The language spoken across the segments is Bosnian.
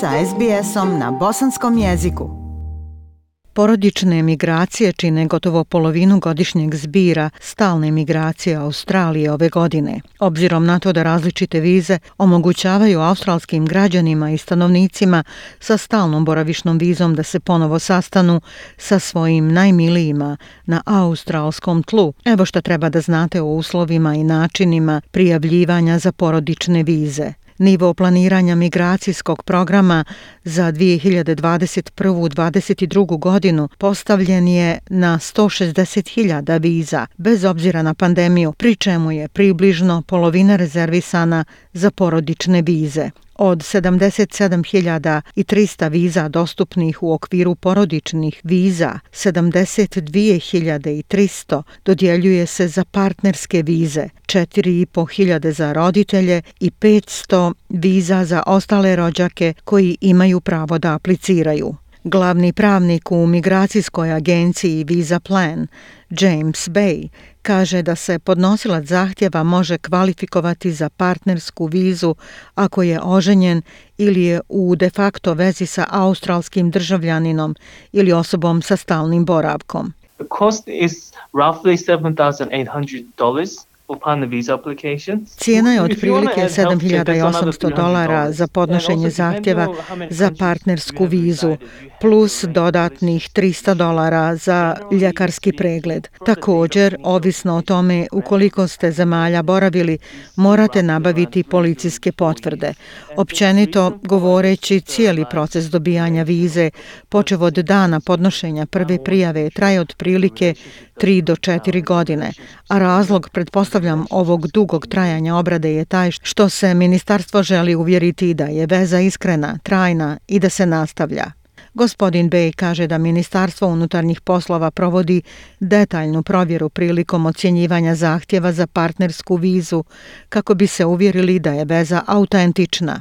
sa SBS-om na bosanskom jeziku. Porodične migracije čine gotovo polovinu godišnjeg zbira stalne migracije Australije ove godine. Obzirom na to da različite vize omogućavaju australskim građanima i stanovnicima sa stalnom boravišnom vizom da se ponovo sastanu sa svojim najmilijima na australskom tlu. Evo što treba da znate o uslovima i načinima prijavljivanja za porodične vize. Nivo planiranja migracijskog programa za 2021-2022 godinu postavljen je na 160.000 viza, bez obzira na pandemiju, pri čemu je približno polovina rezervisana za porodične vize. Od 77.300 viza dostupnih u okviru porodičnih viza, 72.300 dodjeljuje se za partnerske vize, 4.500 za roditelje i 500 viza za ostale rođake koji imaju pravo da apliciraju. Glavni pravnik u migracijskoj agenciji Visa Plan, James Bay, kaže da se podnosilac zahtjeva može kvalifikovati za partnersku vizu ako je oženjen ili je u de facto vezi sa australskim državljaninom ili osobom sa stalnim boravkom. The cost is roughly $7,800 Cijena je otprilike 7800 dolara za podnošenje zahtjeva za partnersku vizu, plus dodatnih 300 dolara za ljekarski pregled. Također, ovisno o tome u koliko ste zemalja boravili, morate nabaviti policijske potvrde. Općenito, govoreći, cijeli proces dobijanja vize, počev od dana podnošenja prve prijave, traje otprilike 3 do 4 godine, a razlog, pretpostavljam, ovog dugog trajanja obrade je taj što se ministarstvo želi uvjeriti da je veza iskrena, trajna i da se nastavlja. Gospodin Bey kaže da Ministarstvo unutarnjih poslova provodi detaljnu provjeru prilikom ocjenjivanja zahtjeva za partnersku vizu kako bi se uvjerili da je veza autentična.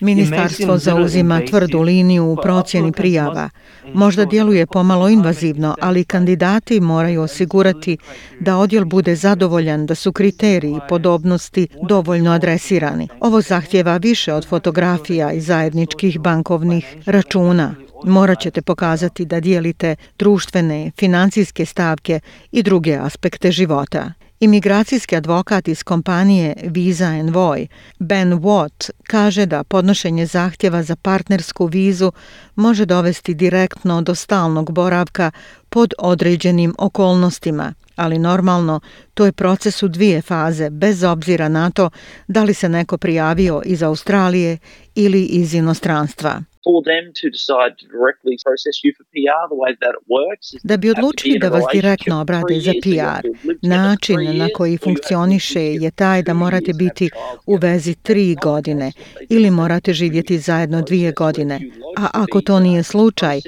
Ministarstvo zauzima tvrdu liniju u procjeni prijava. Možda djeluje pomalo invazivno, ali kandidati moraju osigurati da odjel bude zadovoljan da su kriteriji podobnosti dovoljno adresirani. Ovo zahtjeva više od fotografija i zajedničkih bankovnih računa. Morat ćete pokazati da dijelite društvene, financijske stavke i druge aspekte života. Imigracijski advokat iz kompanije Visa Envoy, Ben Watt, kaže da podnošenje zahtjeva za partnersku vizu može dovesti direktno do stalnog boravka pod određenim okolnostima, ali normalno to je proces u dvije faze, bez obzira na to da li se neko prijavio iz Australije ili iz inostranstva for them to decide to directly process you for PR the way that it works da bi odlučili da vas direktno obrade za PR način na koji funkcioniše je taj da morate biti u vezi tri godine ili morate živjeti zajedno dvije godine. a ako to nije slučaj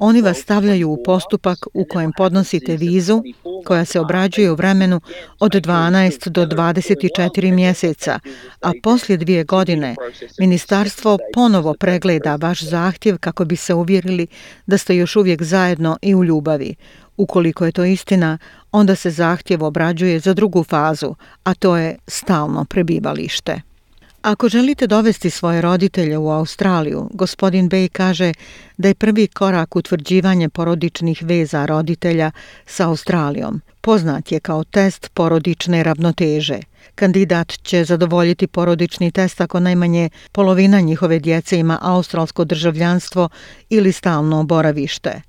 oni vas stavljaju u postupak u kojem podnosite vizu koja se obrađuje u vremenu od 12 do 24 mjeseca a poslije dvije godine ministarstvo ponovo pregleda vaš zahtjev kako bi se uvjerili da ste još uvijek zajedno i u ljubavi. Ukoliko je to istina, onda se zahtjev obrađuje za drugu fazu, a to je stalno prebivalište. Ako želite dovesti svoje roditelje u Australiju, gospodin Bay kaže da je prvi korak utvrđivanje porodičnih veza roditelja sa Australijom. Poznat je kao test porodične ravnoteže. Kandidat će zadovoljiti porodični test ako najmanje polovina njihove djece ima australsko državljanstvo ili stalno boravište.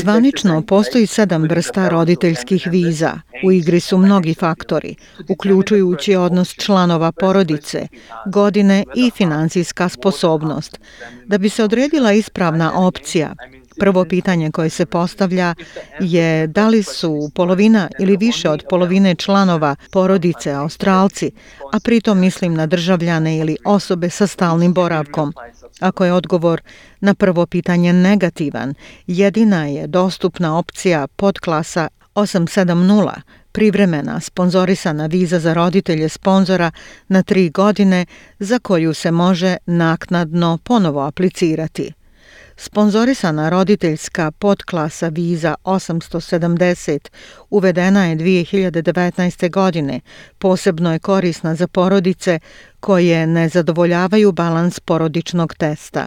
Zvanično postoji sedam vrsta roditeljskih viza. U igri su mnogi faktori, uključujući odnos članova porodice, godine i financijska sposobnost. Da bi se odredila ispravna opcija, Prvo pitanje koje se postavlja je da li su polovina ili više od polovine članova porodice Australci, a pritom mislim na državljane ili osobe sa stalnim boravkom. Ako je odgovor na prvo pitanje negativan, jedina je dostupna opcija podklasa 870, privremena sponzorisana viza za roditelje sponzora na tri godine za koju se može naknadno ponovo aplicirati. Sponzorisana roditeljska podklasa viza 870 uvedena je 2019. godine. Posebno je korisna za porodice koje ne zadovoljavaju balans porodičnog testa.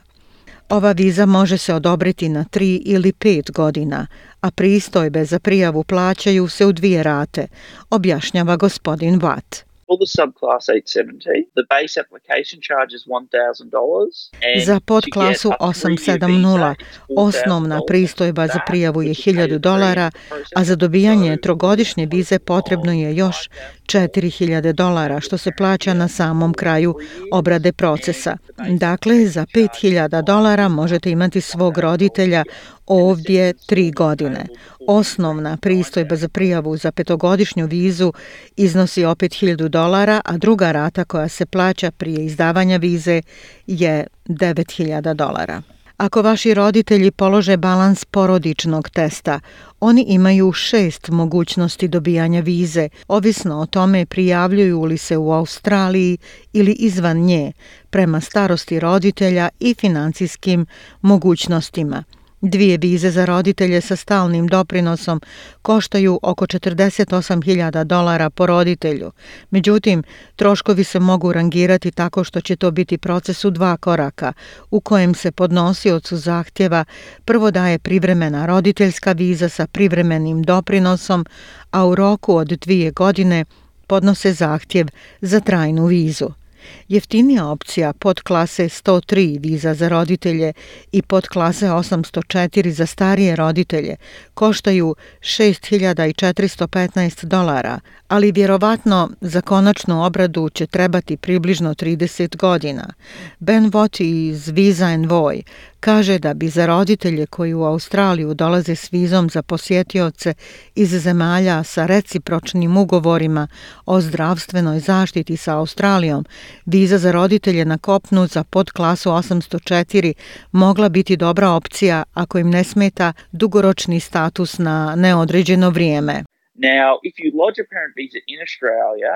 Ova viza može se odobriti na 3 ili 5 godina, a pristojbe za prijavu plaćaju se u dvije rate, objašnjava gospodin Watt. For the subclass 870, the base application charge is $1,000. Za podklasu 870 osnovna pristojba za prijavu je 1000 dolara, a za dobijanje trogodišnje vize potrebno je još 4000 dolara, što se plaća na samom kraju obrade procesa. Dakle, za 5000 dolara možete imati svog roditelja ovdje tri godine. Osnovna pristojba za prijavu za petogodišnju vizu iznosi opet 1000 dolara, a druga rata koja se plaća prije izdavanja vize je 9000 dolara. Ako vaši roditelji polože balans porodičnog testa, oni imaju šest mogućnosti dobijanja vize, ovisno o tome prijavljuju li se u Australiji ili izvan nje, prema starosti roditelja i financijskim mogućnostima – Dvije vize za roditelje sa stalnim doprinosom koštaju oko 48.000 dolara po roditelju. Međutim, troškovi se mogu rangirati tako što će to biti proces u dva koraka, u kojem se podnosiocu zahtjeva prvo daje privremena roditeljska viza sa privremenim doprinosom, a u roku od dvije godine podnose zahtjev za trajnu vizu. Jeftinija opcija pod klase 103 viza za roditelje i pod klase 804 za starije roditelje koštaju 6415 dolara, ali vjerovatno za konačnu obradu će trebati približno 30 godina. Ben Voti iz Visa Envoy kaže da bi za roditelje koji u Australiju dolaze s vizom za posjetioce iz zemalja sa recipročnim ugovorima o zdravstvenoj zaštiti sa Australijom, viza za roditelje na kopnu za podklasu 804 mogla biti dobra opcija ako im ne smeta dugoročni status na neodređeno vrijeme. Now, if you lodge a parent visa in Australia,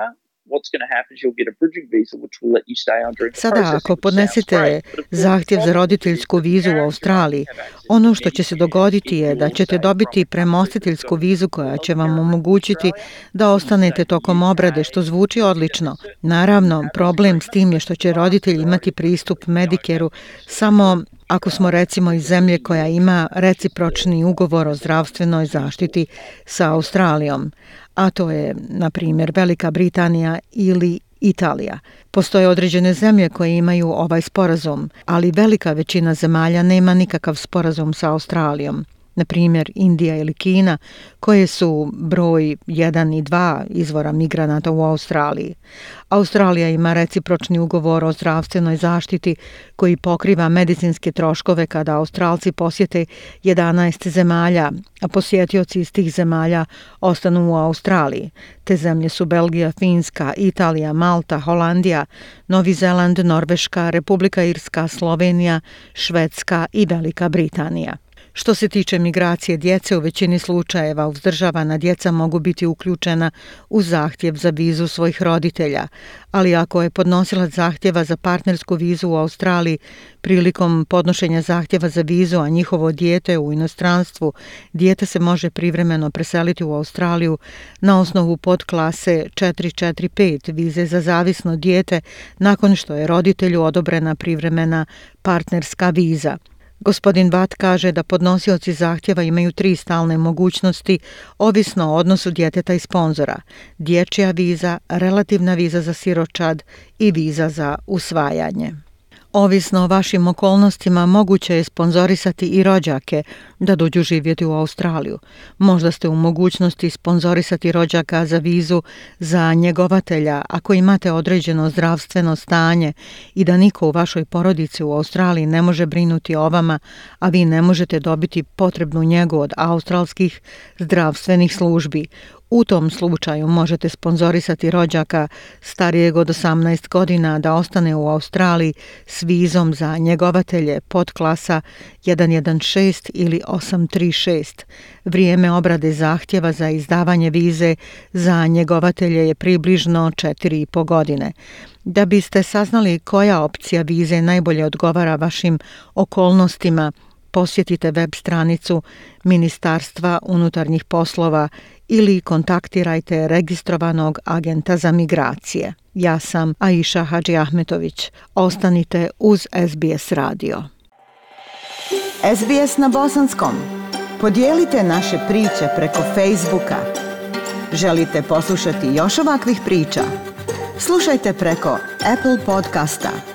Sada ako podnesete zahtjev za roditeljsku vizu u Australiji, ono što će se dogoditi je da ćete dobiti premostiteljsku vizu koja će vam omogućiti da ostanete tokom obrade, što zvuči odlično. Naravno, problem s tim je što će roditelj imati pristup Medikeru samo ako smo recimo iz zemlje koja ima recipročni ugovor o zdravstvenoj zaštiti sa Australijom a to je, na primjer, Velika Britanija ili Italija. Postoje određene zemlje koje imaju ovaj sporazum, ali velika većina zemalja nema nikakav sporazum sa Australijom na primjer Indija ili Kina, koje su broj 1 i 2 izvora migranata u Australiji. Australija ima recipročni ugovor o zdravstvenoj zaštiti koji pokriva medicinske troškove kada Australci posjete 11 zemalja, a posjetioci iz tih zemalja ostanu u Australiji. Te zemlje su Belgija, Finska, Italija, Malta, Holandija, Novi Zeland, Norveška, Republika Irska, Slovenija, Švedska i Velika Britanija. Što se tiče migracije djece, u većini slučajeva uzdržavana djeca mogu biti uključena u zahtjev za vizu svojih roditelja, ali ako je podnosilac zahtjeva za partnersku vizu u Australiji prilikom podnošenja zahtjeva za vizu, a njihovo dijete u inostranstvu, dijete se može privremeno preseliti u Australiju na osnovu podklase 445 vize za zavisno dijete nakon što je roditelju odobrena privremena partnerska viza. Gospodin Vat kaže da podnosioci zahtjeva imaju tri stalne mogućnosti ovisno o odnosu djeteta i sponzora. Dječja viza, relativna viza za siročad i viza za usvajanje. Ovisno o vašim okolnostima, moguće je sponzorisati i rođake da dođu živjeti u Australiju. Možda ste u mogućnosti sponzorisati rođaka za vizu za njegovatelja ako imate određeno zdravstveno stanje i da niko u vašoj porodici u Australiji ne može brinuti o vama, a vi ne možete dobiti potrebnu njegu od australskih zdravstvenih službi. U tom slučaju možete sponzorisati rođaka starijeg od 18 godina da ostane u Australiji s vizom za njegovatelje pod klasa 116 ili 836. Vrijeme obrade zahtjeva za izdavanje vize za njegovatelje je približno 4,5 godine. Da biste saznali koja opcija vize najbolje odgovara vašim okolnostima, posjetite web stranicu Ministarstva unutarnjih poslova ili kontaktirajte registrovanog agenta za migracije. Ja sam Aisha Hadži Ahmetović. Ostanite uz SBS radio. SBS na bosanskom. Podijelite naše priče preko Facebooka. Želite poslušati još ovakvih priča? Slušajte preko Apple podcasta,